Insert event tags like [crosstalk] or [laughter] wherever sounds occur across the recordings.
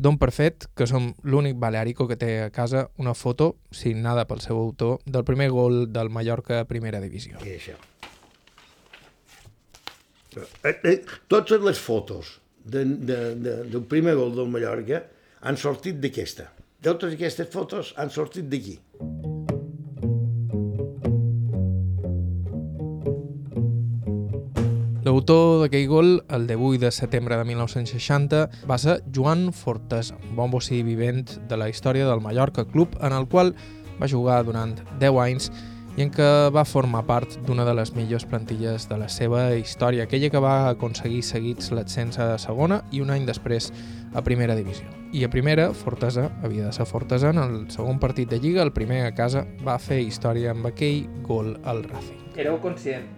Don per fet que som l'únic Balearico que té a casa una foto signada pel seu autor del primer gol del Mallorca a Primera Divisió. I això. Eh, eh, totes les fotos de, de, de, del primer gol del Mallorca han sortit d'aquesta. Totes aquestes fotos han sortit d'aquí. L'autor d'aquell gol, el 18 de setembre de 1960, va ser Joan Fortesa, un bon bocí vivent de la història del Mallorca Club, en el qual va jugar durant 10 anys i en què va formar part d'una de les millors plantilles de la seva història, aquella que va aconseguir seguits l'ascens a segona i un any després a primera divisió. I a primera, Fortesa havia de ser Fortesa en el segon partit de Lliga, el primer a casa va fer història amb aquell gol al Racing. Éreu conscient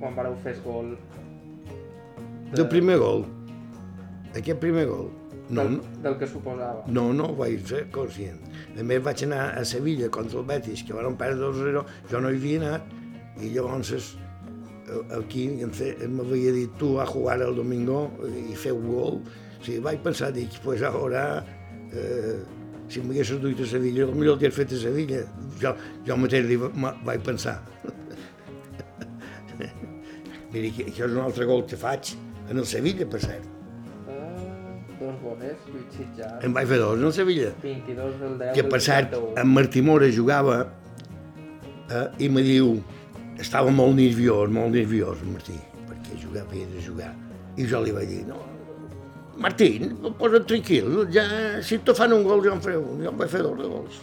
quan vareu fer gol De... Del primer gol. Aquest primer gol. No, del, del que suposava? no, no ho vaig ser conscient. A més vaig anar a Sevilla contra el Betis, que van perdre 2-0, jo no hi havia anat, i llavors eh, aquí m'havia dit tu a jugar el domingo i fer un gol. O sigui, vaig pensar, dic, pues ara, eh, si m'haguessis duit a Sevilla, potser el que fet a Sevilla. Jo, jo mateix li vaig pensar. [laughs] Mira, que és un altre gol que faig en el Sevilla, per cert. Ah, dos goles, Lluís Sitjar. En vaig fer dos en el Sevilla. 22 del 10 que per cert, 51. en Martí Mora jugava eh, i me diu, estava molt nerviós, molt nerviós, Martí, perquè jugava, havia de jugar. I jo li vaig dir, no, Martí, posa't tranquil, ja, si te fan un gol jo en faré un, jo en vaig fer dos de gols.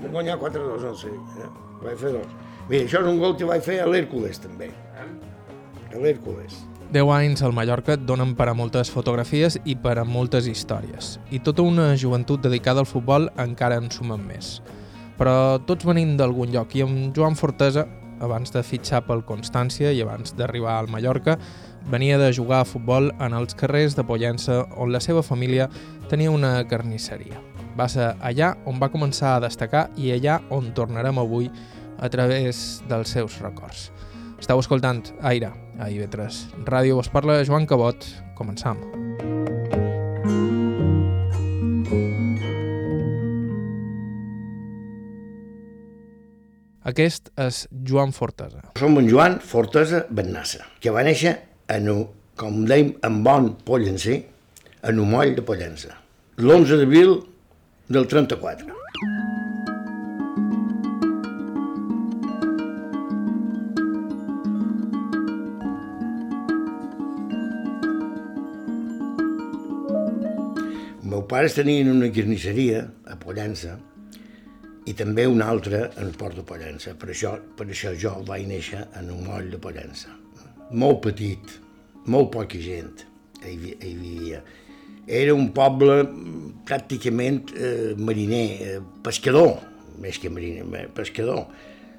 Vam guanyar 4-2 al Sevilla, eh? vaig fer dos. Mira, això és un gol que vaig fer a l'Hèrcules també, a l'Hèrcules. 10 anys al Mallorca donen per a moltes fotografies i per a moltes històries. I tota una joventut dedicada al futbol encara en sumen més. Però tots venim d'algun lloc i amb Joan Fortesa, abans de fitxar pel Constància i abans d'arribar al Mallorca, venia de jugar a futbol en els carrers de Pollença on la seva família tenia una carnisseria. Va ser allà on va començar a destacar i allà on tornarem avui a través dels seus records. Estau escoltant Aire, a IB3. Ràdio vos parla Joan Cabot. Començam. Aquest és Joan Fortesa. Som en Joan Fortesa Bennassa, que va néixer en, un- com dèiem, en bon pollencer, en un moll de Pollença, l'11 d'abril del 34. Pares tenien una carnisseria a Pollença i també una altra en port de Pollença. Per això, per això jo vaig néixer en un moll de Pollença. Molt petit, molt poca gent hi, hi vivia. Era un poble mm, pràcticament eh, mariner, eh, pescador, més que mariner, pescador.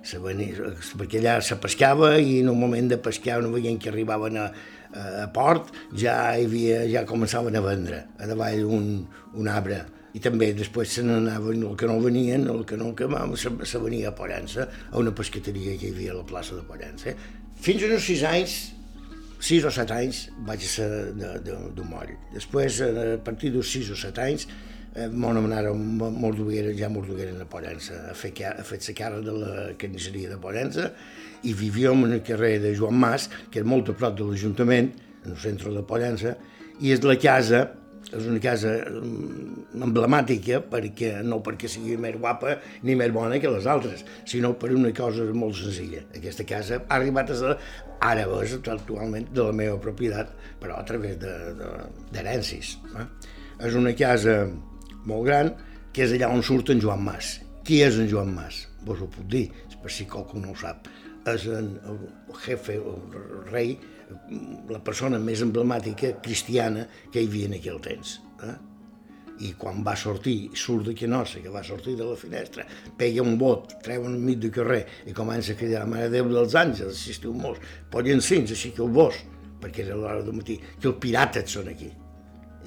Se venia, perquè allà se pescava i en un moment de pescar, no veient que arribaven a, a port, ja, hi havia, ja començaven a vendre a davall un, un arbre i també després se n'anaven, el que no venien, el que no que se, se venia a Pollença, a una pescateria que hi havia a la plaça de Pollença. Fins als sis anys, sis o set anys, vaig ser de, de, de moll. Després, a partir dels sis o set anys, m'ho anomenaren Morduguera, ja Morduguera a Pollença, a fer, ca- a fer la cara de la carnisseria de Pollença, i vivíem en el carrer de Joan Mas, que és molt a prop de l'Ajuntament, en el centre de Pollença, i és la casa és una casa mm, emblemàtica perquè no perquè sigui més guapa ni més bona que les altres, sinó per una cosa molt senzilla. Aquesta casa ha arribat a ser, ara és actualment de la meva propietat, però a través de- de- d'herències. Eh? És una casa molt gran, que és allà on surt en Joan Mas. Qui és en Joan Mas? Vos ho puc dir, per si qualcú no ho sap. És en, el jefe, el rei, la persona més emblemàtica cristiana que hi havia en aquell temps. Eh? I quan va sortir, surt de Quinosa, que va sortir de la finestra, pega un bot, treu un mig de carrer i comença a cridar Mare Déu dels Àngels, si esteu morts, pollen cins, així que el vos, perquè era l'hora del matí, que els pirates són aquí.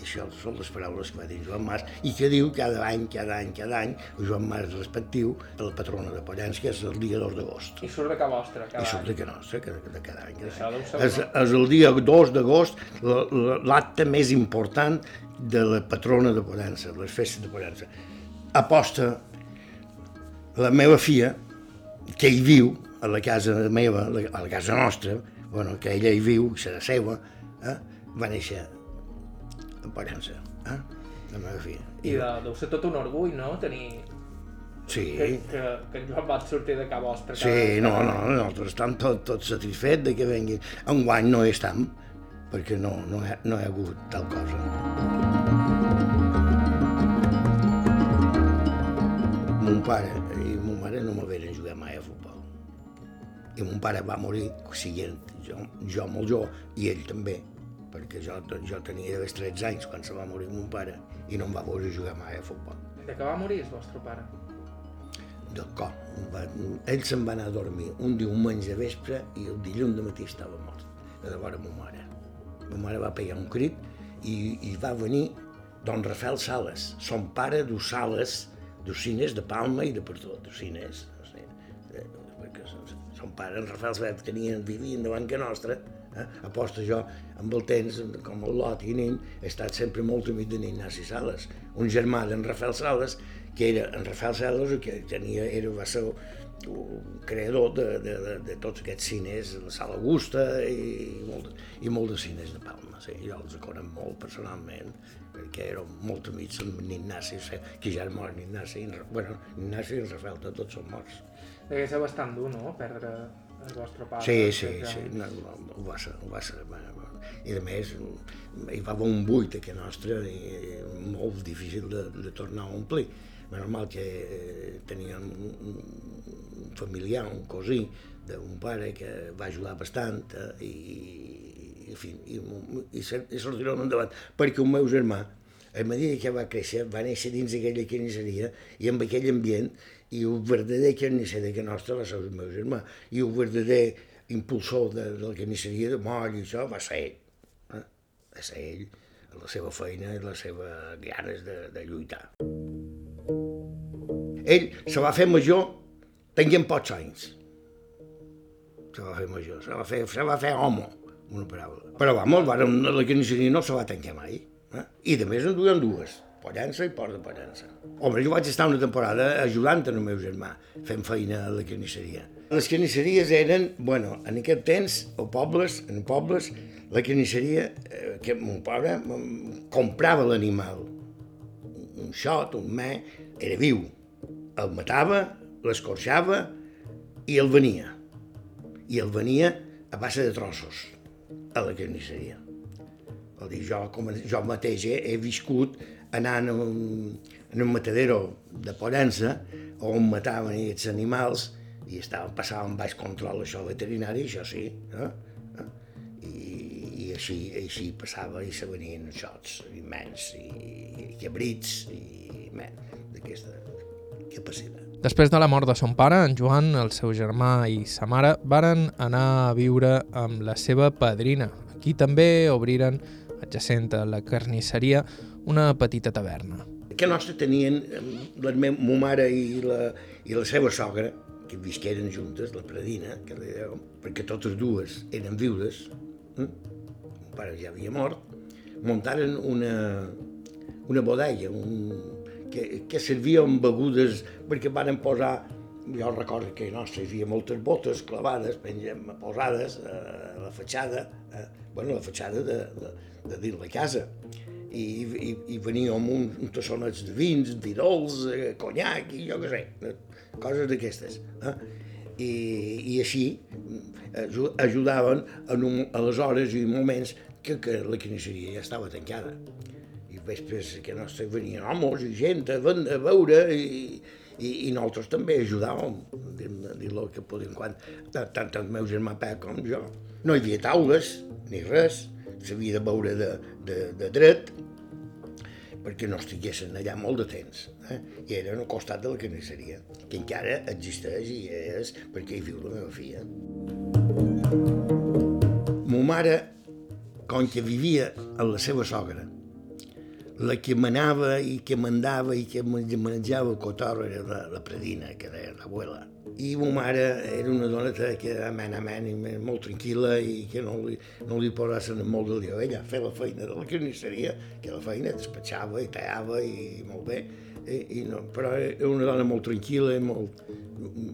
Això són les paraules que va dir Joan Mas i que diu cada any, cada any, cada any, el Joan Mas respectiu a la patrona de Pollans, que és el dia 2 d'agost. I surt de ca vostra, cada I surt de que nostra, que de cada any. Cada any. És, és el dia 2 d'agost la- la- l'acte més important de la patrona de Pollença, les festes de Pollença. Aposta la meva filla, que hi viu, a la casa meva, a la casa nostra, bueno, que ella hi viu, serà seva, eh? va néixer a Pollença, eh? la meva filla. I de, deu ser tot un orgull, no?, tenir... Sí, Que, que, que en Joan va sortir de ca vostra. Sí, no, cada no, any. nosaltres estem tot, tot satisfets de que vengui. Enguany no hi estem, perquè no, no, hi ha, no hi ha hagut tal cosa. Mon pare i mon mare no me veren jugar mai a futbol. I mon pare va morir siguent jo, jo molt jove, i ell també, perquè jo, jo tenia d'haver 13 anys quan se va morir mon pare i no em va veure jugar mai a futbol. De què va morir el vostre pare? del cor. Va, ell se'n va anar a dormir un diumenge de vespre i el dilluns de matí estava mort, de devora ma mare. Ma mare va pegar un crit i, i va venir don Rafael Sales, son pare du Sales, d'Ocines, de Palma i de per tot, d'Ocines. No sé, eh, perquè son, son pare, en Rafael Sales, tenien, vivien davant que nostra, eh? aposta jo, amb el temps, com el Lot i nin, he estat sempre molt amic de Ignasi Sales, un germà d'en Rafael Sales, que era en Rafael Sales, que tenia, era, va ser un creador de, de, de, de tots aquests cines, la Sala Augusta i, molt, i molt de cines de Palma. Sí, jo els conec molt personalment, perquè érem molt amics amb Ignasi, que ja era mort Ignasi, i en- bueno, Ignasi i en Rafael, tots són morts. Degué ser bastant dur, no?, perdre el vostre pare. Sí, sí, 13 sí, no, no, ho va ser, ho va ser. I a més, hi va haver un buit aquí nostre i molt difícil de, de tornar a omplir. Menys mal que eh, teníem un, un familiar, un cosí d'un pare que va ajudar bastant eh, i, i, en fi, i, i, i sortirem endavant. Perquè un meu germà, a mesura que va créixer, va néixer dins d'aquella carnisseria i amb aquell ambient, i el verdader carnisser de que nostra va ser el meu germà, i el verdader impulsor de, de la carnisseria de moll i això va ser ell. Eh? Va ser ell, la seva feina i les seves ganes de, de lluitar. Ell se va fer major tenint pocs anys. Se va fer major, se va fer, se va fer home, una paraula. Però vamos, vàrem, la carnisseria no se va tancar mai. Eh? I de més en duien dues, Pollença i Port de Pollença. Home, jo vaig estar una temporada ajudant el meu germà, fent feina a la carnisseria. Les carnisseries eren, bueno, en aquest temps, a pobles, en pobles, la carnisseria, eh, que mon mm, comprava l'animal, un xot, un me, era viu. El matava, l'escorxava i el venia. I el venia a base de trossos a la carnisseria. Vol dir, jo, com, jo mateix he, he viscut anant en un, en un matadero de Pollença on mataven aquests animals i estaven, passaven baix control això veterinari, això sí, eh? I, i així, així passava i se venien xots immens i, i cabrits i d'aquesta capacitat. Després de la mort de son pare, en Joan, el seu germà i sa mare varen anar a viure amb la seva padrina. Aquí també obriren, adjacent a la carnisseria, una petita taverna. Que nostre tenien eh, la me, ma mare i la, i la seva sogra, que visqueren juntes, la Pradina, que li deuen, perquè totes dues eren viudes, eh? mon pare ja havia mort, muntaren una, una bodega, un, que, que servia amb begudes, perquè varen posar, jo recordo que a nostre hi havia moltes botes clavades, pengem, posades a la fatxada, eh, bueno, la fatxada de, de, de dins la casa, i, i, i venia amb un, un tassonets de vins, virols, eh, conyac i jo què sé, coses d'aquestes. Eh? I, I així eh, aju- ajudaven en un, a les hores i moments que, que la carnisseria ja estava tancada. I vespres que nostre venien homes i gent a, a veure i, i, i nosaltres també ajudàvem, dir-lo que podíem quan, tant el meu germà Pep com jo. No hi havia taules ni res, s'havia de veure de, de, de dret, perquè no estiguessin allà molt de temps. Eh? I eren al costat de la carnisseria, que encara existeix i és perquè hi viu la meva filla. Ma mare, com que vivia amb la seva sogra, la que manava i que mandava i que menjava el cotorro era la, la predina, que era l'abuela. I ma mare era una dona que amen, amen, i molt tranquil·la i que no li, no li posaven molt de lió. Ella feia la feina de la carnisseria, que la feina despatxava i tallava i molt bé, i, i no, però era una dona molt tranquil·la i molt,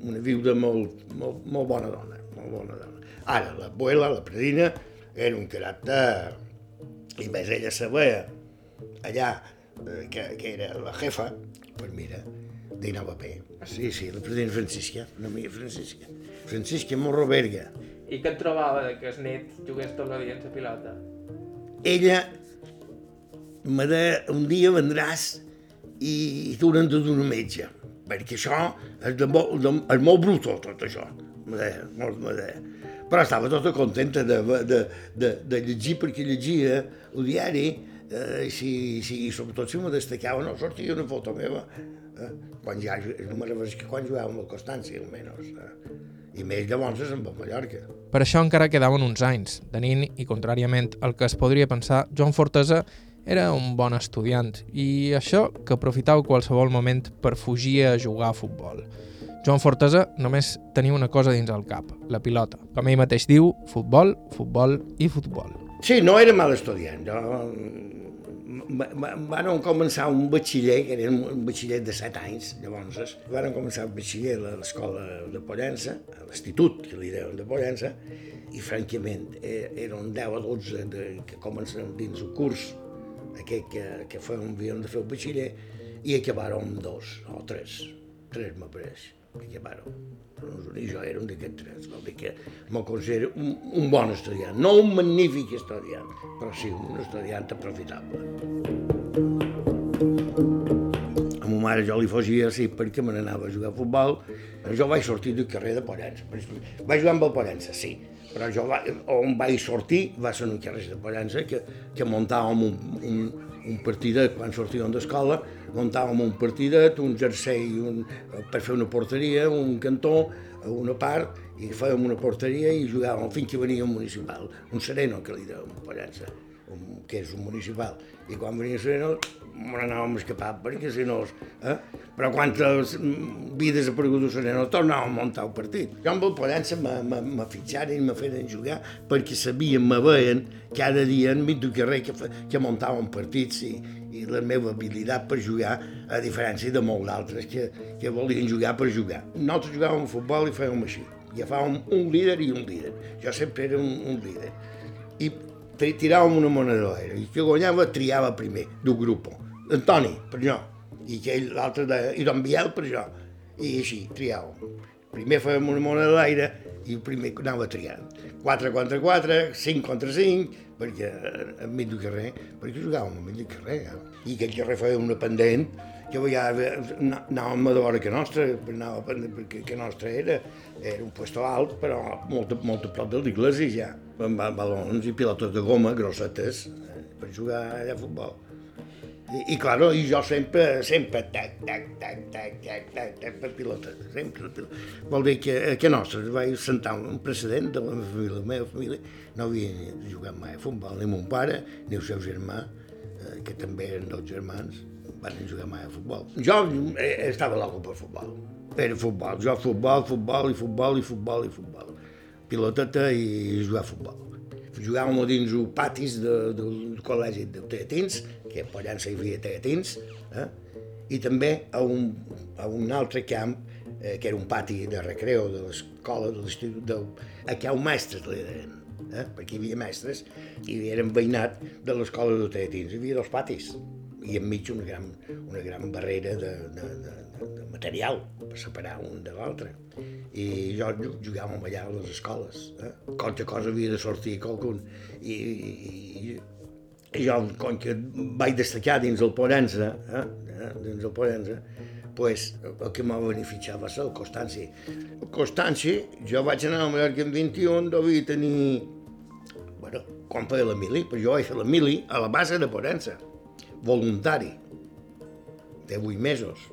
una viuda molt, molt, molt bona dona, molt bona dona. Ara, l'abuela, la predina, era un caràcter... I més ella sabia allà, eh, que, que era la jefa, pues mira, dinava bé. Sí, sí, la predina Francisca, una amiga Francisca. Francisca Morroberga. I què et trobava de que el net jugués tot el dia en la pilota? Ella me de, un dia vendràs i, i t'hauran de donar metge, perquè això és, de, de, és molt brutó, tot això. Me deia, molt me deia. Però estava tota contenta de, de, de, de llegir, perquè llegia el diari, eh, si, si, sobretot si me destacava, no, sortia una foto meva, eh, quan ja, no me refereix que quan jugàvem al Constància, almenys, eh, i més llavors és amb el Mallorca. Per això encara quedaven uns anys. De nin, i contràriament al que es podria pensar, Joan Fortesa era un bon estudiant i això que aprofitava qualsevol moment per fugir a jugar a futbol. Joan Fortesa només tenia una cosa dins el cap, la pilota. Com ell mateix diu, futbol, futbol i futbol. Sí, no era mal estudiant. Jo, va- va- vàrem començar un batxiller, que era un batxiller de 7 anys, llavors vàrem començar el batxiller a l'escola de Pollença, a l'institut, que li deuen de Pollença, i francament eren 10 o 12 de, que comencen dins el curs, aquest que, que fèiem, havíem de fer el batxiller, i acabàrem amb dos o tres, tres m'apareix, que acabàrem. Doncs, I jo era un d'aquests tres, vol dir que me'l considero un, un bon estudiant, no un magnífic estudiant, però sí un estudiant aprofitable. A ma mare jo li fugia, sí, perquè me n'anava a jugar a futbol. Jo vaig sortir del carrer de Pollença. Vaig jugar amb el Pollença, sí, però jo va, on vaig sortir va ser en un carrer de Pollença que, que muntàvem un, un, un partidet quan sortíem d'escola, muntàvem un partidet, un jersei un, per fer una porteria, un cantó, una part, i fèiem una porteria i jugàvem fins que venia un municipal, un sereno que li deuen a Pollença, un, que és un municipal. I quan venia el sereno me n'anàvem a escapar, perquè si no... Eh? Però quantes mm, vides ha aparegut el sereno, tornàvem a muntar el partit. Jo amb el Pollença me, fitxaren i me feien jugar perquè sabien, me veien cada dia enmig del carrer que, que muntàvem partits i, i la meva habilitat per jugar, a diferència de molts d'altres que, que volien jugar per jugar. Nosaltres jugàvem a futbol i fèiem així. Agafàvem un líder i un líder. Jo sempre era un, un líder. I tiràvem una moneda a l'aire. I qui guanyava triava primer, del grup. Antoni, per jo. I l'altre, de, i Don Biel, per jo. I així, triàvem. Primer fèiem una moneda a l'aire i el primer anava triant. 4 contra 4, 5 contra 5, perquè eh, enmig del carrer, perquè jugàvem enmig del carrer. Eh? I aquell carrer feia una pendent que a vegades anà- anàvem a veure que nostra, anava perquè que nostra era, era un puesto alt, però molt, molt a prop de l'església ja, amb ba- balons i pilotes de goma grossetes eh, per jugar allà a futbol. I, claro, i jo sempre, sempre, tac, tac, tac, tac, tac, tac, tac, per pilota, sempre. per pilota. Vol dir que, que nostre vaig sentar un precedent de la meva família. La meva família no havia jugat mai a futbol, ni mon pare, ni el seu germà, eh, que també eren dos germans, van jugar mai a futbol. Jo eh, estava loco per futbol. Era futbol, jo futbol, futbol i futbol i futbol i futbol. Piloteta i jugar a futbol. Jugàvem a dins els patis de, del col·legi de Teatins, que Pollença hi havia Teatins, eh? i també a un, a un altre camp, eh, que era un pati de recreo de l'escola, de l'institut, del... aquí hi ha un mestre, li deien, eh? perquè hi havia mestres, i eren veïnat de l'escola de Teatins. Hi havia dos patis, i enmig una gran, una gran barrera de, de, de, de, material per separar un de l'altre. I jo ju- jugàvem allà a les escoles. Eh? Qualque cosa havia de sortir qualcun. I, i, i jo, com que vaig destacar dins el Pollença, eh? eh? dins el Pollença, pues, el que m'ha beneficiat va ser el Constanci. El Constanci, jo vaig anar a Mallorca en 21, devia tenir... Bueno, quan feia la mili, però jo vaig fer la mili a la base de Pollença, voluntari, de 8 mesos.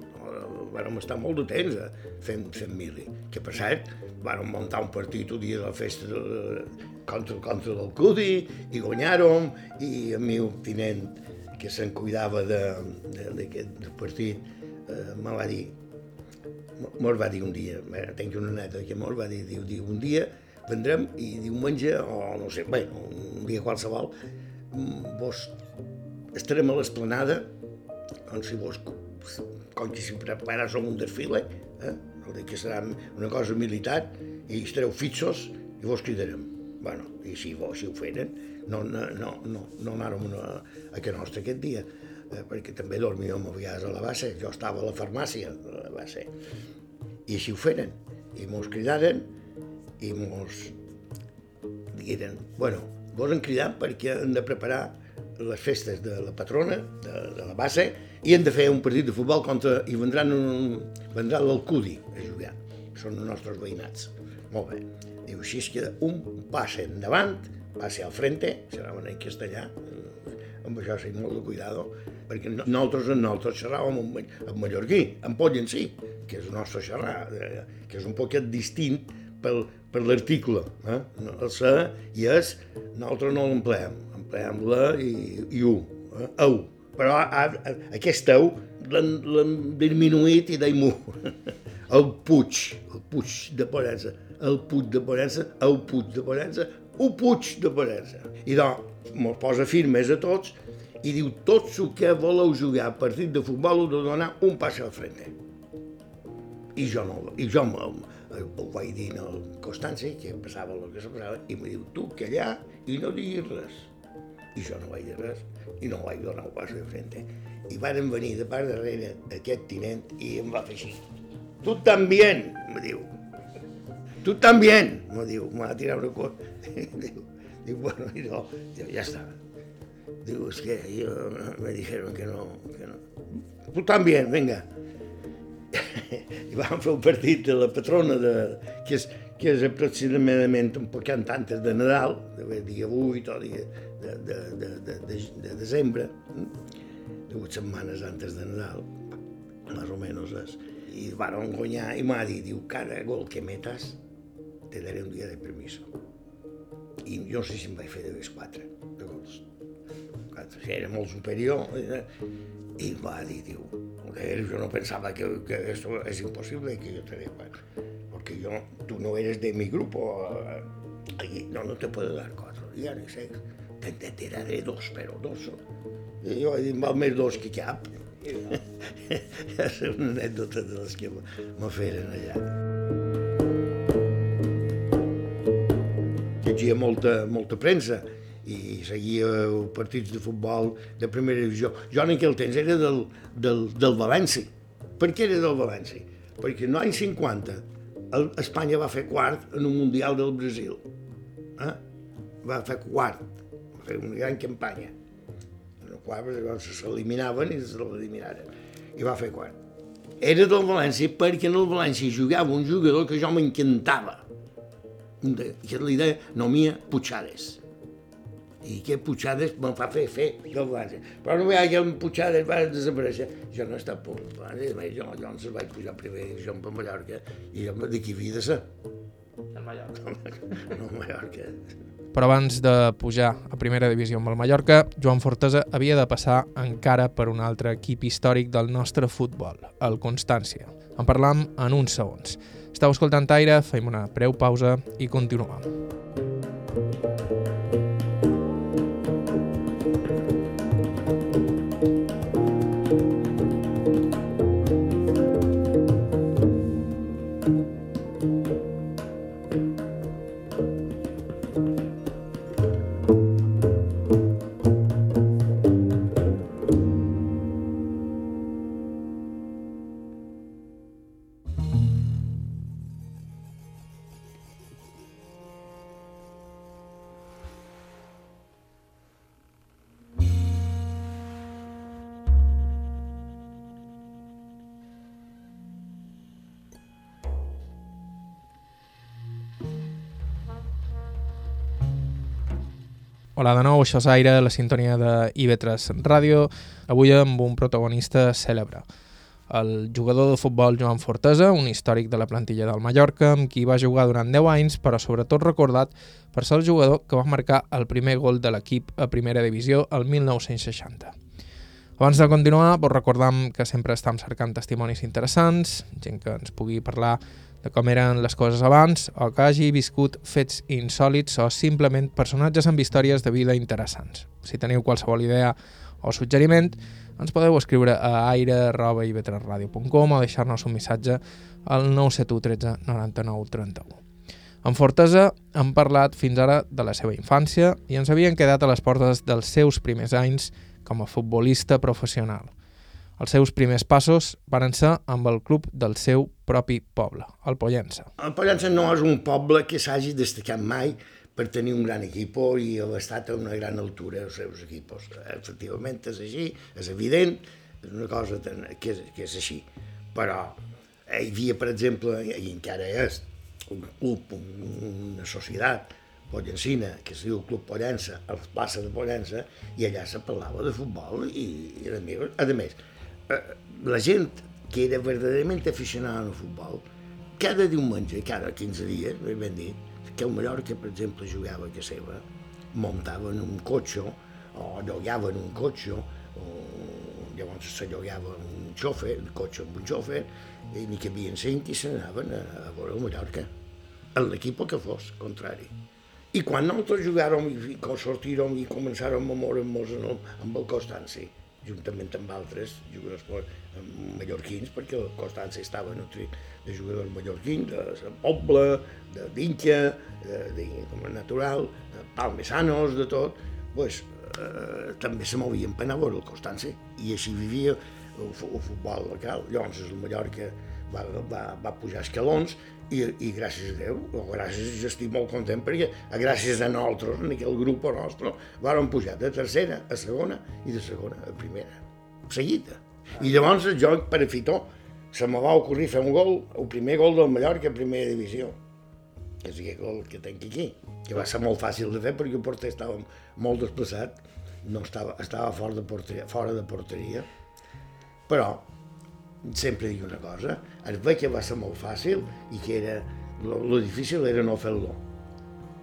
Vàrem estar molt de temps fent, fent mili. Que per cert, vàrem muntar un partit el dia de la festa de, contra, contra l'Alcudi i guanyàrem i el meu tinent que se'n cuidava d'aquest partit, eh, me va dir, mos va dir un dia, eh, tinc una neta que mos va dir, diu, diu, un dia vendrem i diumenge, o no sé, bé, un dia qualsevol, mm, vos estarem a l'esplanada, com si vos, com que si preparàs un desfile, eh? que serà una cosa militar, i estareu fixos i vos cridarem. Bueno, i si vos si ho feren, no, no, no, no, no anàrem a, a que nostre aquest dia, eh, perquè també dormíem a vegades a la base, jo estava a la farmàcia a la base, i així ho feren, i mos cridaren, i mos digueren, bueno, vos han cridat perquè han de preparar les festes de la patrona, de, de la base, i han de fer un partit de futbol contra... i vendran, un, vendrà l'Alcudi a jugar. Són els nostres veïnats. Molt bé. Diu, així es queda un passe endavant, passe al frente, serà en castellà, amb això sí, molt de cuidado, perquè nosaltres, nosaltres xerràvem amb, amb mallorquí, amb sí, que és el nostre xerrar, eh, que és un poquet distint pel, per l'article. Eh? El se i és, nosaltres no l'empleem, empleem la i, i u, eh? au. Però a, a, aquest au l'han diminuït i deim [laughs] el Puig, el Puig de Porença, el Puig de Porença, el Puig de Porença, un Puig de Porença. I doncs, mos posa firmes a tots i diu tots el que voleu jugar a partit de futbol heu de donar un pas al frente. I jo no, i jo ho vaig dir al Constanci, que passava el que se passava, i em diu, tu allà i no diguis res. I jo no vaig dir res, i no vaig donar un pas de frente. I van venir de part darrere aquest tinent i em va fer així. Tu també, me diu. Tu també, me diu, me va tirar una diu, diu, bueno, i no, diu, ja està. Diu, és que jo, me dijeron que no, que no. Tu també, venga i vam fer un partit de la patrona, de, que, és, que és aproximadament un poc antes de Nadal, de dia 8 o dia de, de, de, de, de, de desembre, dues setmanes antes de Nadal, més o menys és. I van guanyar i m'ha dit, diu, cada gol que metas te daré un dia de permiso. I jo no sé si em vaig fer de les quatre, gols. Quatre, si era molt superior. Eh, I va dir, diu, yo no pensaba que, que esto es imposible que yo te dé porque yo, tú no eres de mi grupo, allí, no, no te puedo dar cuatro días ni seis, te, te, te daré dos, però dos. I jo he dit, val més dos que cap. és [laughs] una anècdota de les que me feren allà. Llegia molta, molta premsa, i seguia partits de futbol de primera divisió. Jo en aquell temps era del, del, del València. Per què era del València? Perquè en l'any 50 el, Espanya va fer quart en un Mundial del Brasil. Eh? Va fer quart, va fer una gran campanya. En el qual llavors s'eliminaven i s'eliminaren. I va fer quart. Era del València perquè en el València jugava un jugador que jo m'encantava, li deia Nomia Puigades i que Puigades me'n fa fer fer del València. Però no veia que en Puigades va desaparèixer. Jo no he estat València, jo, jo no vaig pujar a primera divisió per Mallorca i jo de qui havia de ser. En Mallorca. [laughs] No, no Mallorca. Però abans de pujar a primera divisió amb el Mallorca, Joan Fortesa havia de passar encara per un altre equip històric del nostre futbol, el Constància. En parlam en uns segons. Estau escoltant Aire, fem una breu pausa i continuem. Hola de nou, això és Aire, la sintonia de IB3 Ràdio, avui amb un protagonista cèlebre. El jugador de futbol Joan Fortesa, un històric de la plantilla del Mallorca, amb qui va jugar durant 10 anys, però sobretot recordat per ser el jugador que va marcar el primer gol de l'equip a primera divisió el 1960. Abans de continuar, vos recordam que sempre estem cercant testimonis interessants, gent que ens pugui parlar de com eren les coses abans o que hagi viscut fets insòlids o simplement personatges amb històries de vida interessants. Si teniu qualsevol idea o suggeriment, ens podeu escriure a aire.ivetresradio.com o deixar-nos un missatge al 971 13 99 31. En Fortesa han parlat fins ara de la seva infància i ens havien quedat a les portes dels seus primers anys com a futbolista professional. Els seus primers passos van ser amb el club del seu propi poble, el Pollença. El Pollença no és un poble que s'hagi destacat mai per tenir un gran equip i haver estat a una gran altura els seus equips. Efectivament és així, és evident, és una cosa que és, que és així. Però hi havia, per exemple, i encara és, un club, una societat pollencina, que es diu Club Pollença, a la plaça de Pollença, i allà se parlava de futbol i, i a més, a més eh, la gent que era verdaderament aficionada al futbol, cada diumenge, cada 15 dies, ben dit, que el Mallorca, per exemple, jugava a casa seva, muntaven un cotxe, o llogaven un cotxe, o llavors se llogava un xofer, un cotxe amb un xofer, i n'hi cabien cinc i se n'anaven a, a veure el Mallorca, en l'equip que fos, contrari. I quan nosaltres jugàrem i sortirem i començàrem a moure'ns amb el Constanci, juntament amb altres jugadors mallorquins, perquè el Constanci estava nutrit de jugadors mallorquins, de Pobla, de Vinca, de, de, com a natural, de Palmesanos, de tot, pues, eh, també se movien per anar a veure el Constanci, i així vivia el, el futbol local. Llavors el Mallorca va, va, va pujar escalons i, i gràcies a Déu, o gràcies, jo estic molt content perquè gràcies a nosaltres, en aquell grup nostre, vàrem pujar de tercera a segona i de segona a primera, seguida. I llavors jo, per a Fitó, se me va ocorrir fer un gol, el primer gol del Mallorca a primera divisió, que és el gol que tenc aquí, que va ser molt fàcil de fer perquè el porter estava molt desplaçat, no estava, estava fora de porteria, fora de porteria però sempre dic una cosa, es ve que va ser molt fàcil i que era, lo, lo difícil era no fer-lo.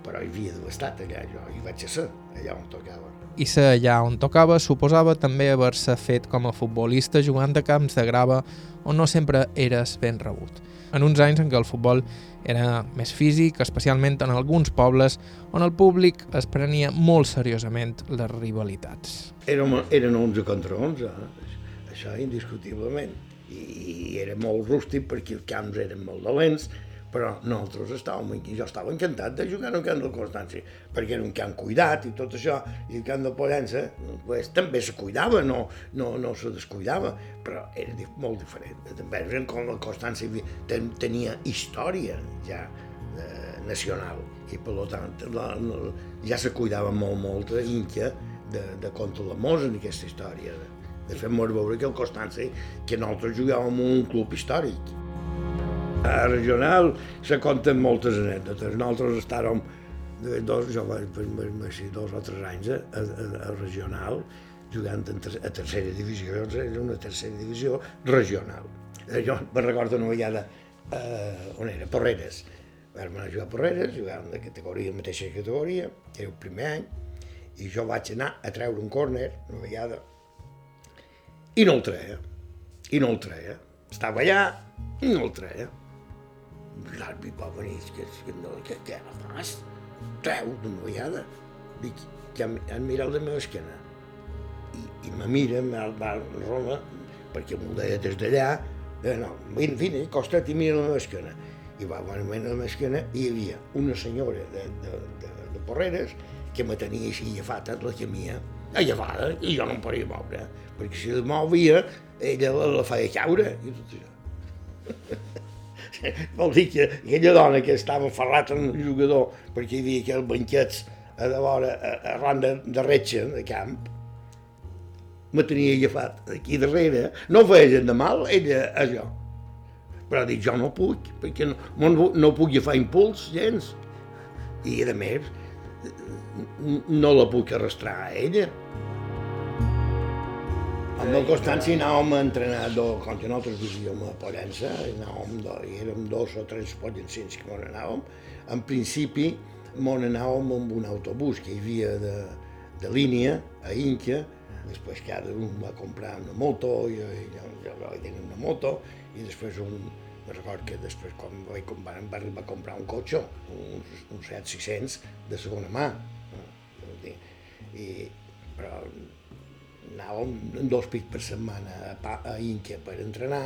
Però hi havia d'haver estat allà, jo hi vaig a ser, allà on tocava. I ser allà on tocava suposava també haver-se fet com a futbolista jugant a camps de grava on no sempre eres ben rebut. En uns anys en què el futbol era més físic, especialment en alguns pobles on el públic es prenia molt seriosament les rivalitats. Érem, eren 11 contra 11, eh? això indiscutiblement. I, I era molt rústic perquè els camps eren molt dolents, però nosaltres estàvem, jo estava encantat de jugar en el camp del Constanci, perquè era un camp cuidat i tot això, i el camp de Pollença pues, també se cuidava, no, no, no se descuidava, però era molt diferent. També com el Constanci ten, tenia història ja eh, nacional, i per tant la, la, ja se cuidava molt, molt Inca de, de contra la Mosa en aquesta història. De, de fer-nos veure que el Constanci, que nosaltres jugàvem en un club històric. A regional se conten moltes anècdotes. Nosaltres estàvem dos, jo vaig, ser dos o tres anys a, a, a regional, jugant ter a tercera divisió, era una tercera divisió regional. Eh, jo me'n recordo una vegada eh, on era, Porreres. Vam anar a jugar a Porreres, jugàvem de categoria, mateixa categoria, era el primer any, i jo vaig anar a treure un córner, una vegada, i no el treia. I no el treia. Estava allà i no el treia. L'àrbit va venir, que, que, no, que, què la fas? Treu d'una vegada. Dic, que han mirat la meva esquena. I, i me mira, me va Roma, perquè m'ho deia des d'allà, eh, no, vine, vine, acosta't i mira la meva esquena. I va venir a la meva esquena i hi havia una senyora de, de, de, de Porreres que me tenia així agafat la camia, agafada, i jo no em podia moure perquè si es movia, ella la, la feia caure i tot això. [laughs] Vol dir que aquella dona que estava ferrat en el jugador perquè hi havia aquells banquets a de vora, arran de, de retxa, de camp, me tenia agafat aquí darrere, no feia gent de mal, ella a jo. Però dic, jo no puc, perquè no, no, no puc agafar impuls gens. I a més, no la puc arrastrar a ella. Amb el Constanci anàvem a entrenar, do, quan nosaltres vivíem a Pollença, anàvem, do, érem dos o tres pollencins que m'on anàvem. En principi, m'on anàvem amb un autobús que hi havia de, de línia a Inca, després cada un va comprar una moto, jo, jo, jo vaig tenir una moto, i després un, me record que després quan vaig comprar, va arribar a comprar un cotxe, uns, uns 7-600 de segona mà, eh? i, però anàvem dos pits per setmana a, pa, a Inca per entrenar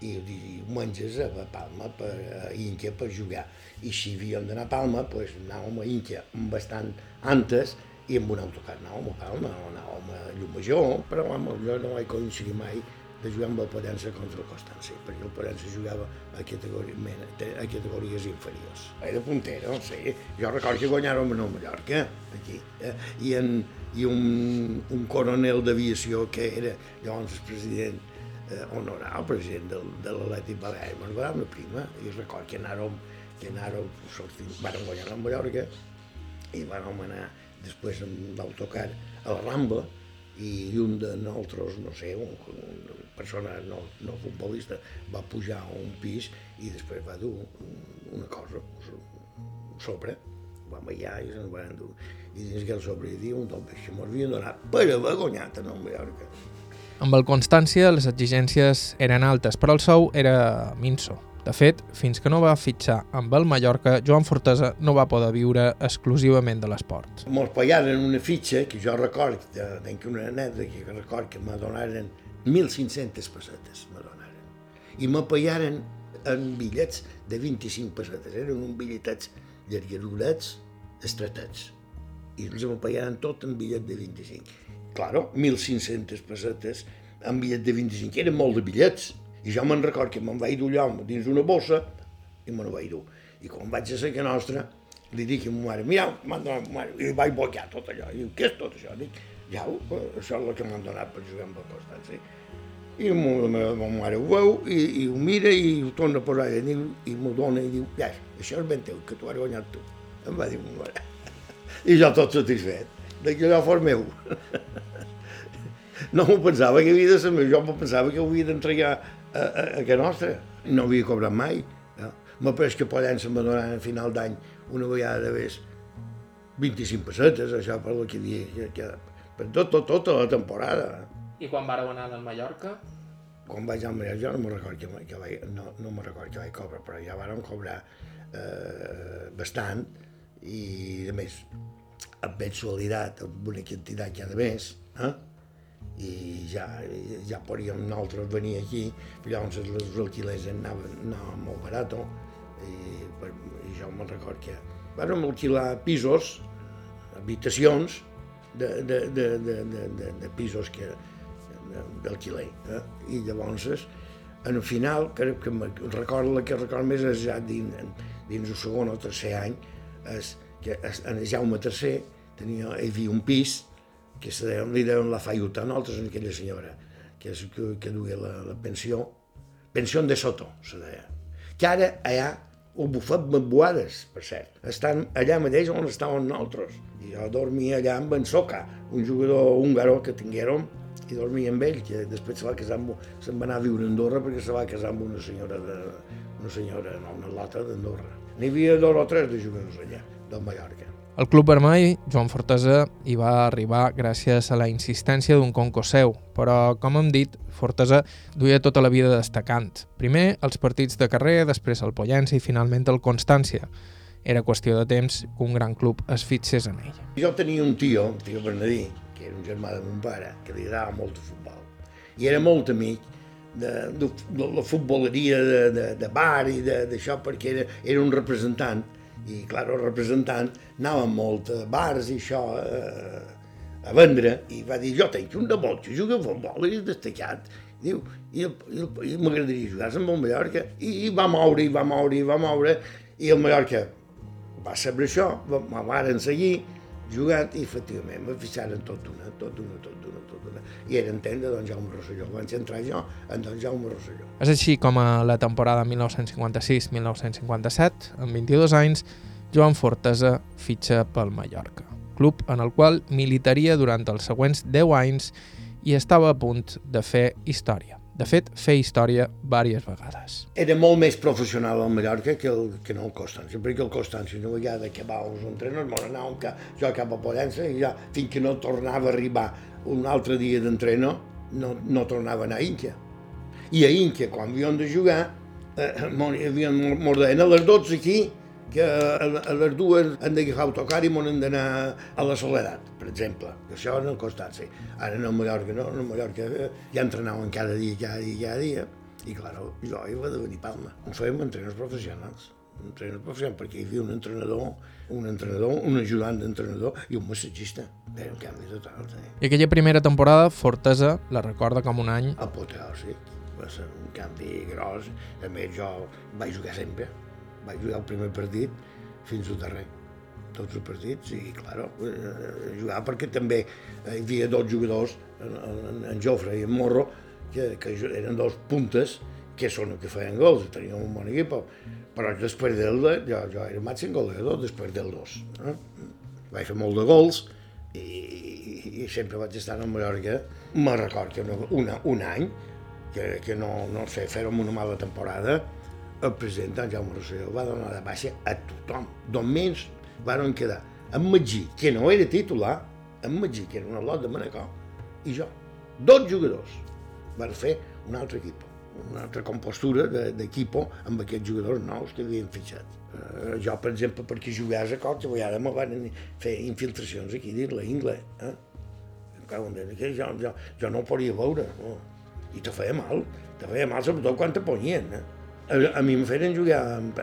i diumenges a Palma per, a Inca per jugar. I si havíem d'anar a Palma, doncs anàvem a Inca bastant antes i amb un autocar anàvem a Palma o anàvem a Llumajor, però home, jo no vaig coincidir mai de jugar amb el Pollença contra el Constància, perquè el Pollença jugava a, categoria, a categories inferiors. Era puntero, sí. Jo recordo que guanyàrem a Mallorca, aquí, eh? I, en, i un, un coronel d'aviació que era llavors president eh, honoral, president del, de l'Atlètic Balear, ens va una prima, i recordo que anàrem, que anàrem sortint, vàrem guanyar a Mallorca, i vàrem anar després amb l'autocar a la Rambla, i un de nosaltres, no sé, un, una persona no, no futbolista, va pujar a un pis i després va dur una cosa sobre, vam allà i se'ns van dur. I dins que el sobre hi diu, doncs això m'ho havien donat per haver guanyat a Nova Mallorca. Amb el Constància les exigències eren altes, però el sou era minso. De fet, fins que no va fitxar amb el Mallorca, Joan Fortesa no va poder viure exclusivament de l'esport. Mos pagaren una fitxa, que jo record, tenc una anècdota que record que me donaren 1.500 pessetes, me donaren. I me pagaren en bitllets de 25 pessetes, eren uns bitlletets llargarurets, estretets. I ens me pagaren tot en bitllet de 25. Claro, 1.500 pessetes en bitllet de 25, eren molt de bitllets i jo me'n record que me'n vaig dur allò dins una bossa i me'n vaig dur. I quan vaig a que nostra, li dic a ma mare, mira, m'han donat ma mare, i vaig bloquear tot allò. I diu, què és tot això? Dic, ja, això és el que m'han donat per jugar amb el Constància. I la meva, ma mare ho veu, i, i ho mira, i ho torna a posar, i, i m'ho dona, i diu, ja, això és ben teu, que tu has guanyat tu. Em va dir ma mare. I jo tot satisfet, de que allò fos meu. no m'ho pensava que havia de ser meu, jo m'ho pensava que ho havia d'entregar a, a, a que nostra. No havia cobrat mai. No? M'ha pres que Pollença me donaran a final d'any una vegada de més 25 pessetes, això per lo que dia, que, que, per tot, tot, tota la temporada. I quan vareu anar al Mallorca? Quan vaig al Mallorca, jo no me record que, que vaig, no, no me record que vaig cobrar, però ja vàrem cobrar eh, bastant i, a més, amb mensualitat, amb una quantitat cada mes, eh? i ja, ja podíem nosaltres venir aquí, llavors els alquilers anaven, anaven molt barat, i, i jo me'n record que vam alquilar pisos, habitacions, de, de, de, de, de, de, de pisos que d'alquiler. Eh? I llavors, en el final, que, que recordo, la que recordo més és ja dins, dins el segon o tercer any, és que en Jaume III tenia, hi havia un pis que se deien, li deien la Faiuta, nosaltres aquella senyora, que és que, que duia la, la pensió, pensió de Soto, se deia, que ara allà el bufet Mambuades, per cert, estan allà mateix on estàvem nosaltres. I jo dormia allà amb en Soca, un jugador húngaro que tinguérem, i dormia amb ell, que després se va casar amb, se'n va anar a viure a Andorra perquè se va casar amb una senyora, de, una senyora, no, una lata d'Andorra. N'hi havia dos o tres de jugadors allà, del Mallorca. El Club Vermell, Joan Fortesa, hi va arribar gràcies a la insistència d'un conco seu, però, com hem dit, Fortesa duia tota la vida destacant. Primer els partits de carrer, després el Pollença i finalment el Constància. Era qüestió de temps que un gran club es fixés en ell. Jo tenia un tio, un tio Bernadí, que era un germà de mon pare, que li agradava molt el futbol. I era molt amic de, de, de la futboleria de, de, de bar i d'això, perquè era, era un representant. I, clar, el representant anava molt a bars i això eh, a vendre, i va dir, jo tinc un de molt que juga a futbol i destacat, diu, i, i, i m'agradaria jugar amb el Mallorca, i, i va moure, i va moure, i va moure, i el Mallorca va saber això, me varen seguir, jugant i efectivament me fixaren tot una, tot una, tot una, tot una. I era entendre don Jaume Rosselló. Vaig entrar jo en don Jaume Rosselló. És així com a la temporada 1956-1957, amb 22 anys, Joan Fortesa fitxa pel Mallorca, club en el qual militaria durant els següents 10 anys i estava a punt de fer història. De fet, fer història diverses vegades. Era molt més professional al Mallorca que, el, que no el Constància, perquè el Constància una vegada que va els entrenadors, me'n anàvem que jo cap a Pollença i ja fins que no tornava a arribar un altre dia d'entreno no, no tornava a anar a Inca. I a Inca, quan havíem de jugar, eh, m'ordenen a les 12 aquí, que a, les dues han d'agafar autocar i m'on han d'anar a la Soledat, per exemple. Això no ha costat, sí. Ara no a Mallorca, no, no a Mallorca eh, ja entrenaven cada dia, cada dia, cada dia. I, clar, jo hi va de venir Palma. Ho fèiem entrenadors professionals entrenador professional, perquè hi havia un entrenador, un entrenador, un ajudant d'entrenador i un massatgista. Era un canvi total, sí. I aquella primera temporada, Fortesa la recorda com un any... Apoteòsic. Va ser un canvi gros. A més, jo vaig jugar sempre vaig jugar el primer partit fins al darrer tots els partits i, claro, eh, jugar perquè també hi havia dos jugadors, en, en, Jofre i en Morro, que, que eren dos puntes que són que feien gols, teníem un bon equip, però després del, jo, jo era màxim goleador després del dos. Eh? Vaig fer molt de gols i, i, i sempre vaig estar a Mallorca. Me record que una, una, un any, que, que no, no sé, fèrem una mala temporada, el president en Jaume Rosselló va donar de baixa a tothom. Només van quedar en Magí, que no era titular, en Magí, que era un lot de Manacor, i jo. Dos jugadors van fer un altre equip, una altra compostura d'equip de, amb aquests jugadors nous que havien fitxat. Uh, jo, per exemple, perquè jugàs a Cots, a vegades me van fer infiltracions aquí dins la Ingle. Eh? Jo, jo, jo no ho podia veure, no? i te feia mal, te feia mal sobretot quan te ponien. Eh? A, a mi em feien jugar amb,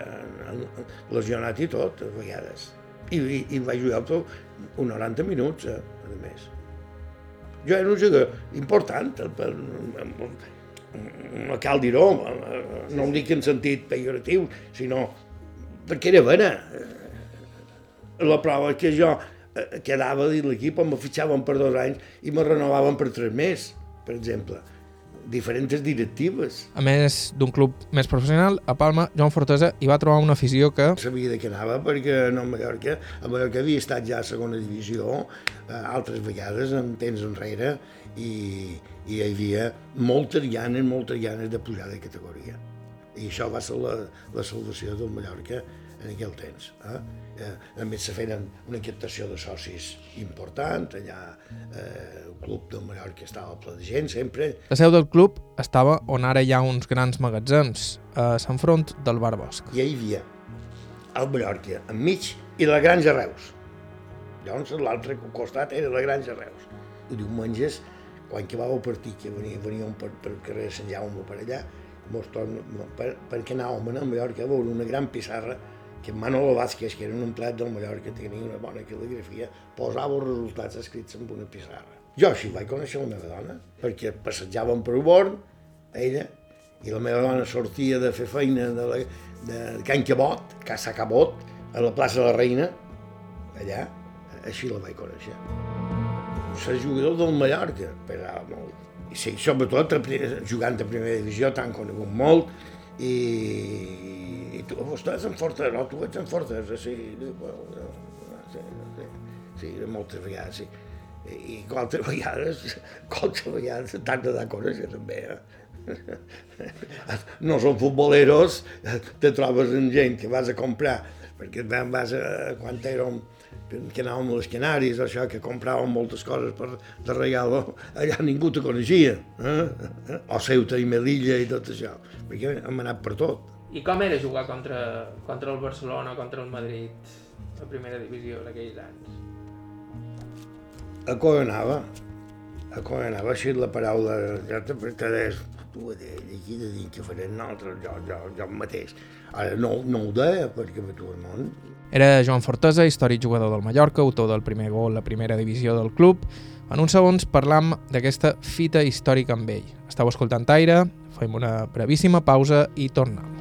amb, lesionat i tot, a vegades. I, i, i vaig jugar tot un 90 minuts, eh, a més. Jo era un jugador important, per, no cal dir-ho, no ho dic en sentit pejoratiu, sinó perquè era bona. La prova que jo eh, quedava dins l'equip, em fitxaven per dos anys i me renovaven per tres més, per exemple diferents directives. A més d'un club més professional, a Palma, Joan Fortesa hi va trobar una afició que... Sabia de què anava, perquè no a Mallorca, a Mallorca havia estat ja a segona divisió, eh, altres vegades, en temps enrere, i, i hi havia moltes ganes, moltes ganes de pujar de categoria. I això va ser la, la salvació del Mallorca en aquell temps. Eh? Eh, a més, se feien una captació de socis important, allà eh, el club de Mallorca estava ple de gent, sempre. La seu del club estava on ara hi ha uns grans magatzems, a Sant Front del Bar Bosc. I hi havia el Mallorca enmig i la Granja Reus. Llavors l'altre costat era la Granja Reus. I diumenges, quan acabava el partit, que venia, venia per, per carrer Sant Jaume per allà, mos torn, per, perquè anàvem a Mallorca a veure una gran pissarra que Manolo Vázquez, que era un empleat del Mallorca, tenia una bona cal·ligrafia, posava els resultats escrits en una pissarra. Jo així vaig conèixer la meva dona, perquè passejàvem per Uborn, ella, i la meva dona sortia de fer feina de, la, de Can Cabot, Casa Cabot, a la plaça de la Reina, allà, així la vaig conèixer. Ser jugador del Mallorca, però molt. I sí, sobretot jugant a primera divisió, t'han conegut molt, i, i tu estàs en Fortaleza, no, tu ets en Fortaleza, sí, bueno, sí, sí, sí, moltes vegades, sí. I qualsevol vegades, [laughs] qualsevol vegades t'has de dar a conèixer també, eh? No són futboleros, te trobes amb gent que vas a comprar, perquè vas a, quan érem, que anàvem a les Canaris, això, que compràvem moltes coses per, de regal, allà ningú te coneixia, eh? o Ceuta i Melilla i tot això, perquè hem anat per tot. I com era jugar contra, contra el Barcelona, contra el Madrid, a primera divisió d'aquells anys? Acollonava, acollonava, així la paraula, ja te pretendés, tu a dir, aquí de dir que farem nosaltres, jo, jo, jo mateix. Ara no, no ho deia, perquè per tot el món. Era Joan Fortesa, històric jugador del Mallorca, autor del primer gol a la primera divisió del club. En uns segons parlam d'aquesta fita històrica amb ell. Estau escoltant Aire, fem una brevíssima pausa i tornem.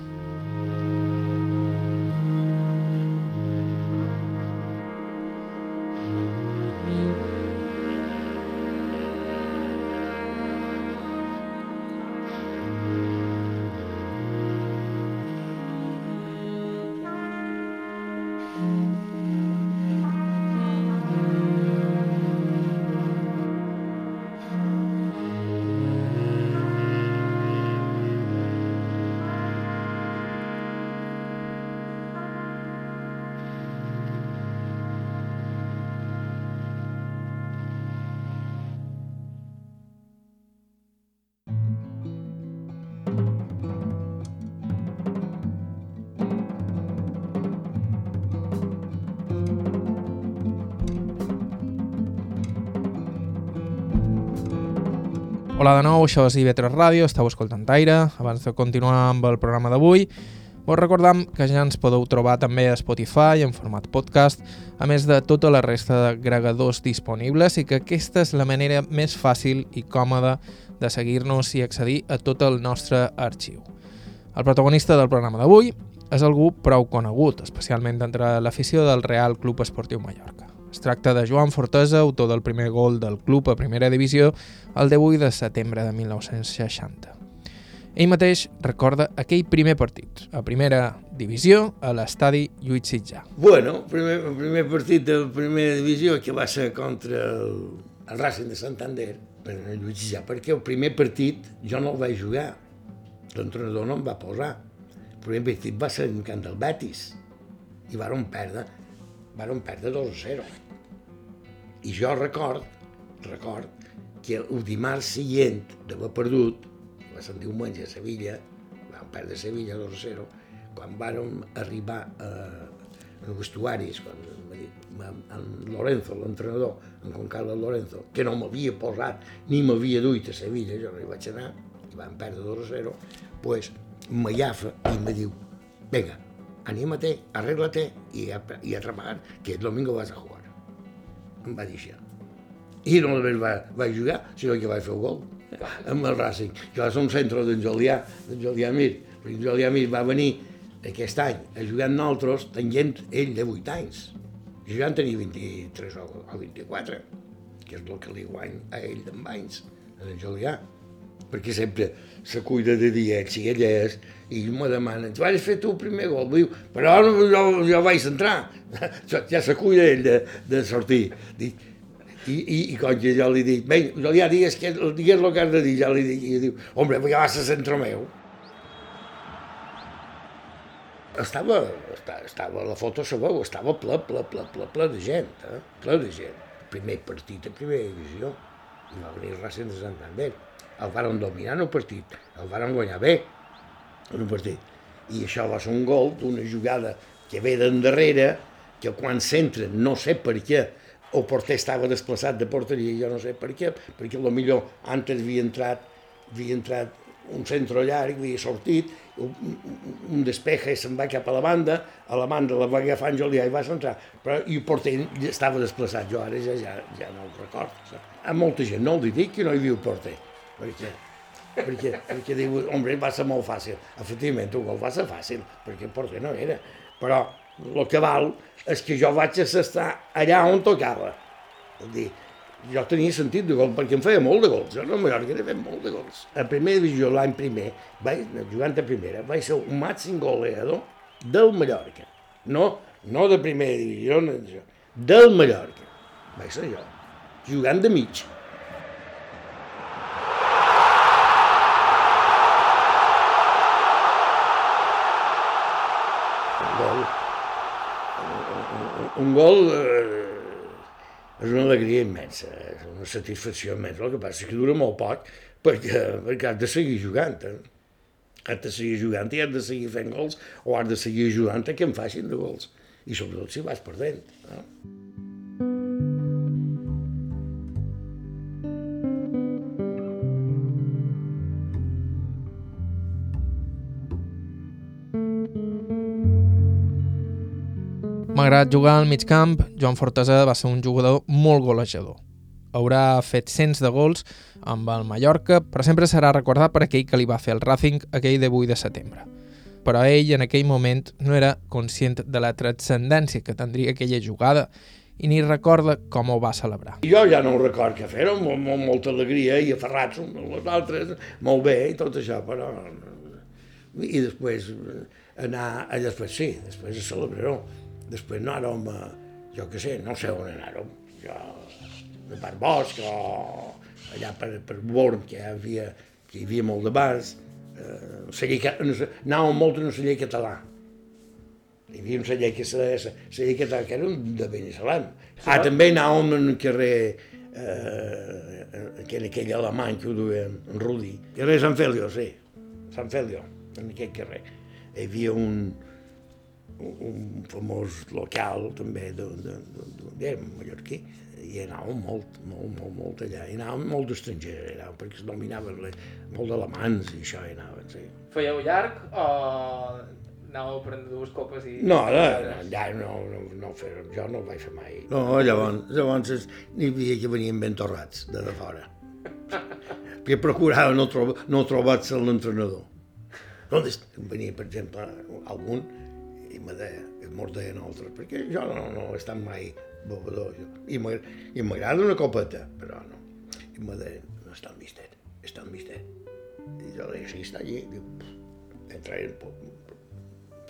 Hola de nou, això és IB3 Ràdio, estàu escoltant Aire. Abans de continuar amb el programa d'avui, vos recordam que ja ens podeu trobar també a Spotify en format podcast, a més de tota la resta d'agregadors disponibles i que aquesta és la manera més fàcil i còmoda de seguir-nos i accedir a tot el nostre arxiu. El protagonista del programa d'avui és algú prou conegut, especialment entre l'afició del Real Club Esportiu Mallorca. Es tracta de Joan Fortesa, autor del primer gol del club a primera divisió el 18 de setembre de 1960. Ell mateix recorda aquell primer partit, a primera divisió, a l'estadi Lluís Sitjà. Bueno, primer, el primer partit de primera divisió que va ser contra el, el Racing de Santander, per Lluís Sitjà, perquè el primer partit jo no el vaig jugar. L'entrenador no em va posar. El primer partit va ser en camp del Betis i vàrem perdre, vàrem perdre 2 a 0. I jo record, record, que el dimarts següent d'haver perdut, va ser un diumenge a Sevilla, vam perdre Sevilla 2 a 0, quan vàrem arribar a, a els vestuaris, quan en Lorenzo, l'entrenador, en Carlos Lorenzo, que no m'havia posat ni m'havia duit a Sevilla, jo no hi vaig anar, i vam perdre 2 a 0, pues m'allafa i me diu, venga, anímate, arréglate i a, i a treballar, que el domingo vas a jugar em va dir això. I no només va, va jugar, sinó que va fer un gol amb el Racing, que va ser un centre d'en Julià, d'en Julià Mir. En Julià Mir va venir aquest any a jugar amb nosaltres tenint ell de 8 anys. Jo ja en tenia 23 o, o 24, que és el que li guany a ell d'en anys, a en Julià. Perquè sempre se cuida de diets i ell és, i me demana, tu vas fer tu el primer gol? Diu, però jo, jo vaig entrar, ja se cuida ell de, de sortir. Dic, i, i, i quan jo li dic, bé, jo ja digues, que, digues el que has de dir, ja li dic, i diu, hombre, ja vas a centre meu. Estava, estava, la foto sabeu, estava ple, ple, ple, ple, ple de gent, eh? ple de gent. Primer partit a primera divisió, i va venir Racing de Santander. El varen dominar el partit, el varen guanyar bé en el partit. I això va ser un gol d'una jugada que ve d'endarrere, que quan s'entra, no sé per què, el porter estava desplaçat de porteria, jo no sé per què, perquè millor antes havia entrat, havia entrat un centre llarg, havia sortit, un, un despeja i se'n va cap a la banda, a la banda la va agafar en Julià i va centrar, però i el porter estava desplaçat, jo ara ja, ja, ja no ho recordo. A molta gent no li dic que no hi el porter, perquè perquè, perquè diu, home, va ser molt fàcil. Efectivament, un gol va ser fàcil, perquè porter no era. Però el que val és que jo vaig estar allà on tocava. És dir, jo tenia sentit de gol, perquè em feia molt de gols. Jo no Mallorca he fet molt de gols. A primera divisió, l'any primer, vaig, jugant a primera, vaig ser un màxim goleador del Mallorca. No, no de primera divisió, no, del Mallorca. Vaig ser jo, jugant de mig. Un gol eh, és una alegria immensa, és una satisfacció immensa. El que passa és que dura molt poc perquè, perquè has de seguir jugant. Eh? Has de seguir jugant i has de seguir fent gols o has de seguir jugant a que em facin de gols. I sobretot si vas perdent. Eh? Malgrat jugar al mig camp, Joan Fortesa va ser un jugador molt golejador. Haurà fet cents de gols amb el Mallorca, però sempre serà recordat per aquell que li va fer el Racing aquell de 8 de setembre. Però ell en aquell moment no era conscient de la transcendència que tindria aquella jugada i ni recorda com ho va celebrar. Jo ja no ho record que fer-ho, amb, amb molta alegria i aferrats uns amb els altres, molt bé i tot això, però... I després anar, a després sí, després a celebrar-ho Després anàrem, a, jo què sé, no sé on anàrem, jo, de per bosc o allà per, per Born, que hi havia, que hi havia molt de bars, eh, celler, anàvem molt en un celler català. Hi havia un celler, que, celler català que era de Benissalem. Ah, també anàvem en un carrer eh, que era aquell alemany que ho duia en Rudi. Carrer Sant Felio, sí, Sant Felio, en aquell carrer. Hi havia un, un famós local també d'un mallorquí i anàvem molt, molt, molt, molt allà. I anàvem molt d'estrangers, anàvem, perquè es dominaven les, molt d'alemans i això, i anaven, sí. Fèieu llarg o anàveu prenent dues copes i... No, no, no, ja no, no, no fer, jo no ho vaig fer mai. No, llavors, llavors n'hi havia que venien ben torrats de, de fora. que procurava no, trobar, no trobar-se l'entrenador. No, venia, per exemple, algun me deia, i mos deien altres, perquè jo no, no he estat mai bevedor. Jo. I m'agrada una copeta, però no. I me deien, no està en mistet, està en mistet. I jo deia, sí, està allí. Diu, entraré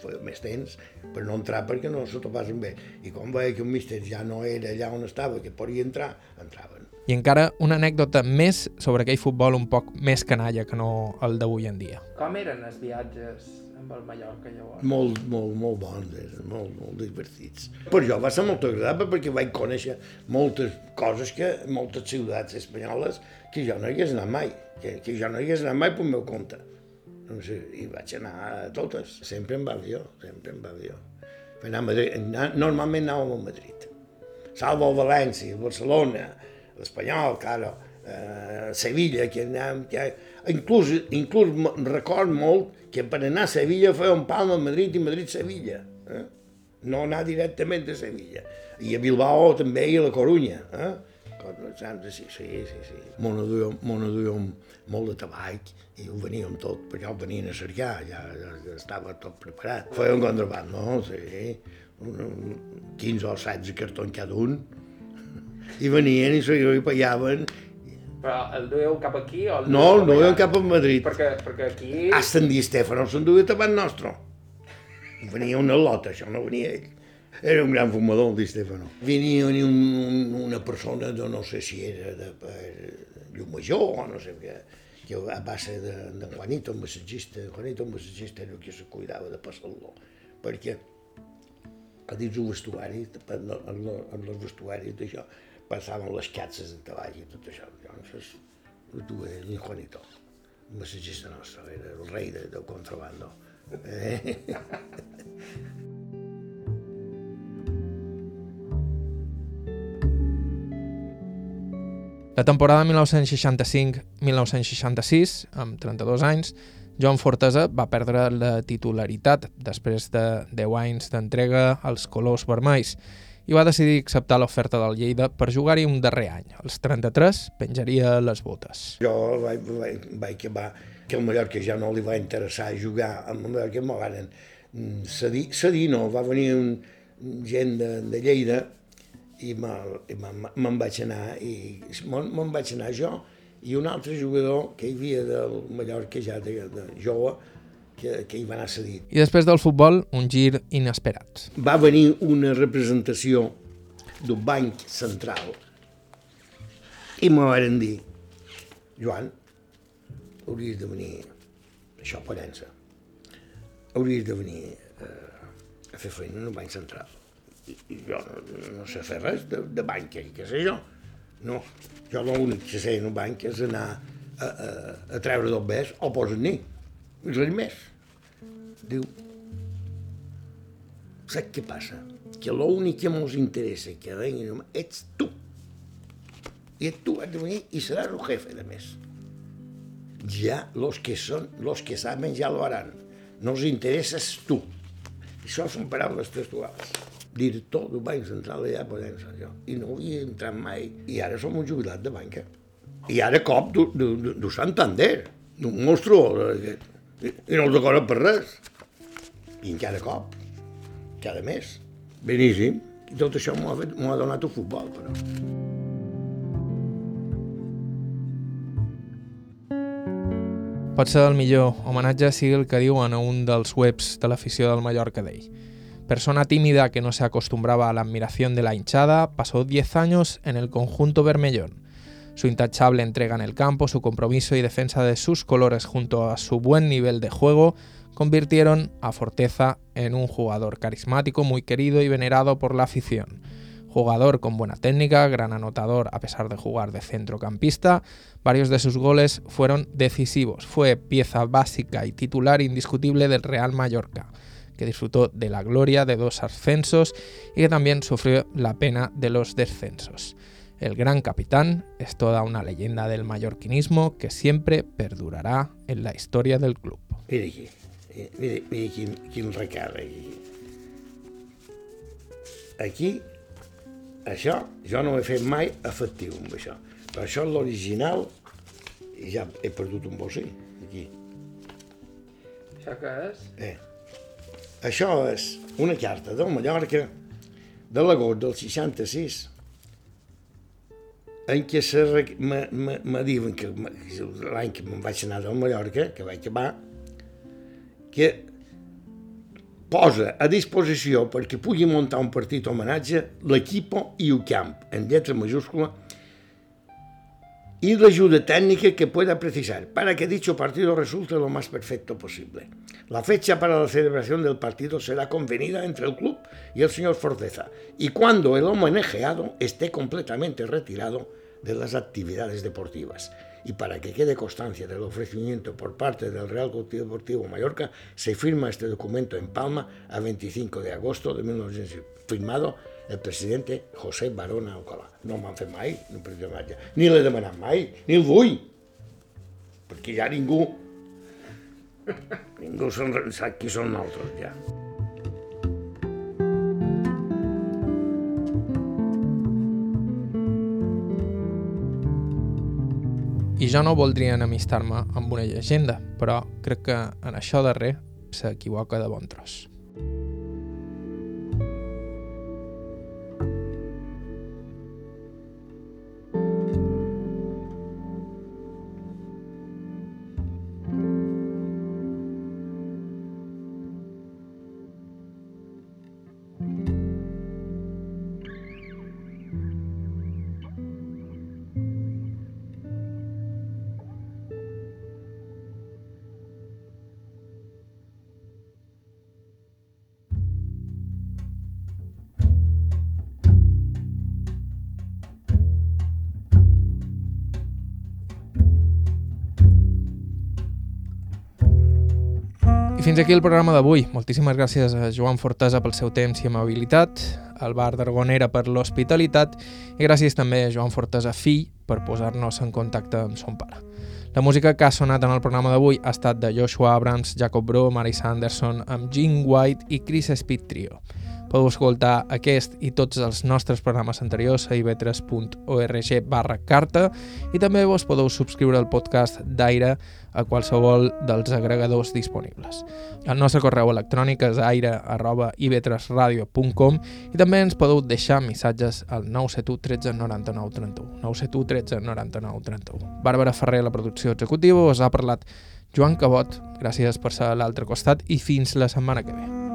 feia més temps per no entrar perquè no s'ho topassen bé. I quan veia que un míster ja no era allà on estava, que podia entrar, entraven. I encara una anècdota més sobre aquell futbol un poc més canalla que no el d'avui en dia. Com eren els viatges amb el Mallorca llavors? Molt, molt, molt bons, eren, molt, molt divertits. Per jo va ser molt agradable perquè vaig conèixer moltes coses que, moltes ciutats espanyoles que jo no hi hagués anat mai, que, que jo no hi hagués anat mai pel meu compte. No sé, i vaig anar a totes, sempre em va avió, sempre em va avió. Anar a Madrid, normalment anàvem a Madrid. Salvo València, Barcelona, l'Espanyol, claro, eh, Sevilla, que anàvem, que, inclús, inclús record molt que per anar a Sevilla feia un Palma a Madrid i Madrid-Sevilla. Eh? No anar directament a Sevilla. I a Bilbao també i a la Corunya. Eh? Sí, sí, sí, sí. M'ho duíem molt de tabac i ho veníem tot, perquè ho venien a cercar, ja, ja, estava tot preparat. Feia un contraband, no? Sí, un, 15 o 16 cartons cada un, i venien i s'ho pagaven. Però el dueu cap aquí o el No, el dueu cap a Madrid. Perquè, perquè aquí... Hasta en Di Stefano se'n duia davant nostre. Venia una lota, això no venia ell. Era un gran fumador, el Di Stefano. Venia un, un, una persona de no sé si era de per Llumajor o no sé què, que a base de, de Juanito, un massatgista, Juanito, un massatgista, era el que se cuidava de passar-lo. Perquè a dins del vestuari, en, en, en els vestuaris d'això, passaven les catses de treball i tot això. Llavors, tu eres el Juanito, el massatgista nostre, era el rei de, del contrabando. Eh? La temporada 1965-1966, amb 32 anys, Joan Fortesa va perdre la titularitat després de 10 anys d'entrega als colors vermells i va decidir acceptar l'oferta del Lleida per jugar-hi un darrer any. Als 33 penjaria les botes. Jo vaig, vaig, vaig acabar que el Mallorca ja no li va interessar jugar amb el Mallorca, m'ho van cedir, cedir no, va venir un, gent de, de Lleida i me'n vaig anar i me'n vaig anar jo i un altre jugador que hi havia del Mallorca ja de, de jove que, que hi va anar cedit. I després del futbol, un gir inesperat. Va venir una representació d'un banc central i me van dir Joan, hauries de venir això Pollença hauries de venir eh, a fer feina en un banc central i, i jo no, no sé fer res de, de banc, què sé jo no, jo l'únic que sé en un banc és anar a, a, a treure del bes o posar-n'hi, res més. Diu, saps què passa? Que l'únic que ens interessa que venguin ets tu. I tu has de venir i seràs el jefe, de més. Ja los que són, los que saben ja lo harán. Els interesses tu. Això són paraules textuals director del Banc Central allà a Pollença, jo. I no havia entrat mai. I ara som un jubilat de banca. I ara cop du Santander, d'un monstru, i, i no els acorda per res. I encara cop, cada mes. Beníssim. I tot això m'ho ha, fet, ha donat el futbol, però. Potser el millor homenatge sigui el que diuen a un dels webs de l'afició del Mallorca d'ell. Persona tímida que no se acostumbraba a la admiración de la hinchada, pasó 10 años en el conjunto Bermellón. Su intachable entrega en el campo, su compromiso y defensa de sus colores junto a su buen nivel de juego convirtieron a Forteza en un jugador carismático muy querido y venerado por la afición. Jugador con buena técnica, gran anotador a pesar de jugar de centrocampista, varios de sus goles fueron decisivos. Fue pieza básica y titular indiscutible del Real Mallorca que disfrutó de la gloria de dos ascensos y que también sufrió la pena de los descensos. El gran capitán es toda una leyenda del mallorquinismo que siempre perdurará en la historia del club. Mira aquí, eh, mira, mira quin, quin recàrrec aquí. Aquí, això, jo no ho he fet mai efectiu amb això, però això és l'original i ja he perdut un bocí, aquí. Això què és? Eh. Això és una carta del Mallorca de l'agost del 66 en què se, me, diuen que l'any que me'n vaig anar del Mallorca, que vaig acabar, que posa a disposició perquè pugui muntar un partit homenatge l'equipo i el camp, en lletra majúscula, y la ayuda técnica que pueda precisar para que dicho partido resulte lo más perfecto posible. La fecha para la celebración del partido será convenida entre el club y el señor Forteza, y cuando el homenajeado esté completamente retirado de las actividades deportivas. Y para que quede constancia del ofrecimiento por parte del Real Club Deportivo Mallorca, se firma este documento en Palma a 25 de agosto de 1900, firmado el presidente José Barona Alcalá. No m'han fet mai un personatge, ni l'he demanat mai, ni el vull, perquè ja ningú, ningú se'n sap qui són nosaltres ja. I jo no voldria enemistar-me amb una llegenda, però crec que en això darrer s'equivoca de bon tros. Fins aquí el programa d'avui. Moltíssimes gràcies a Joan Fortesa pel seu temps i amabilitat, al Bar d'Argonera per l'hospitalitat i gràcies també a Joan Fortesa fill per posar-nos en contacte amb son pare. La música que ha sonat en el programa d'avui ha estat de Joshua Abrams, Jacob Bro, Marisa Anderson, amb Gene White i Chris Speed Trio. Podeu escoltar aquest i tots els nostres programes anteriors a ib3.org barra carta i també vos podeu subscriure al podcast d'Aire a qualsevol dels agregadors disponibles. El nostre correu electrònic és aire arroba ib3radio.com i també ens podeu deixar missatges al 971 13 99 31. 971 13 99 31. Bàrbara Ferrer, la producció executiva, us ha parlat Joan Cabot. Gràcies per ser a l'altre costat i fins la setmana que ve.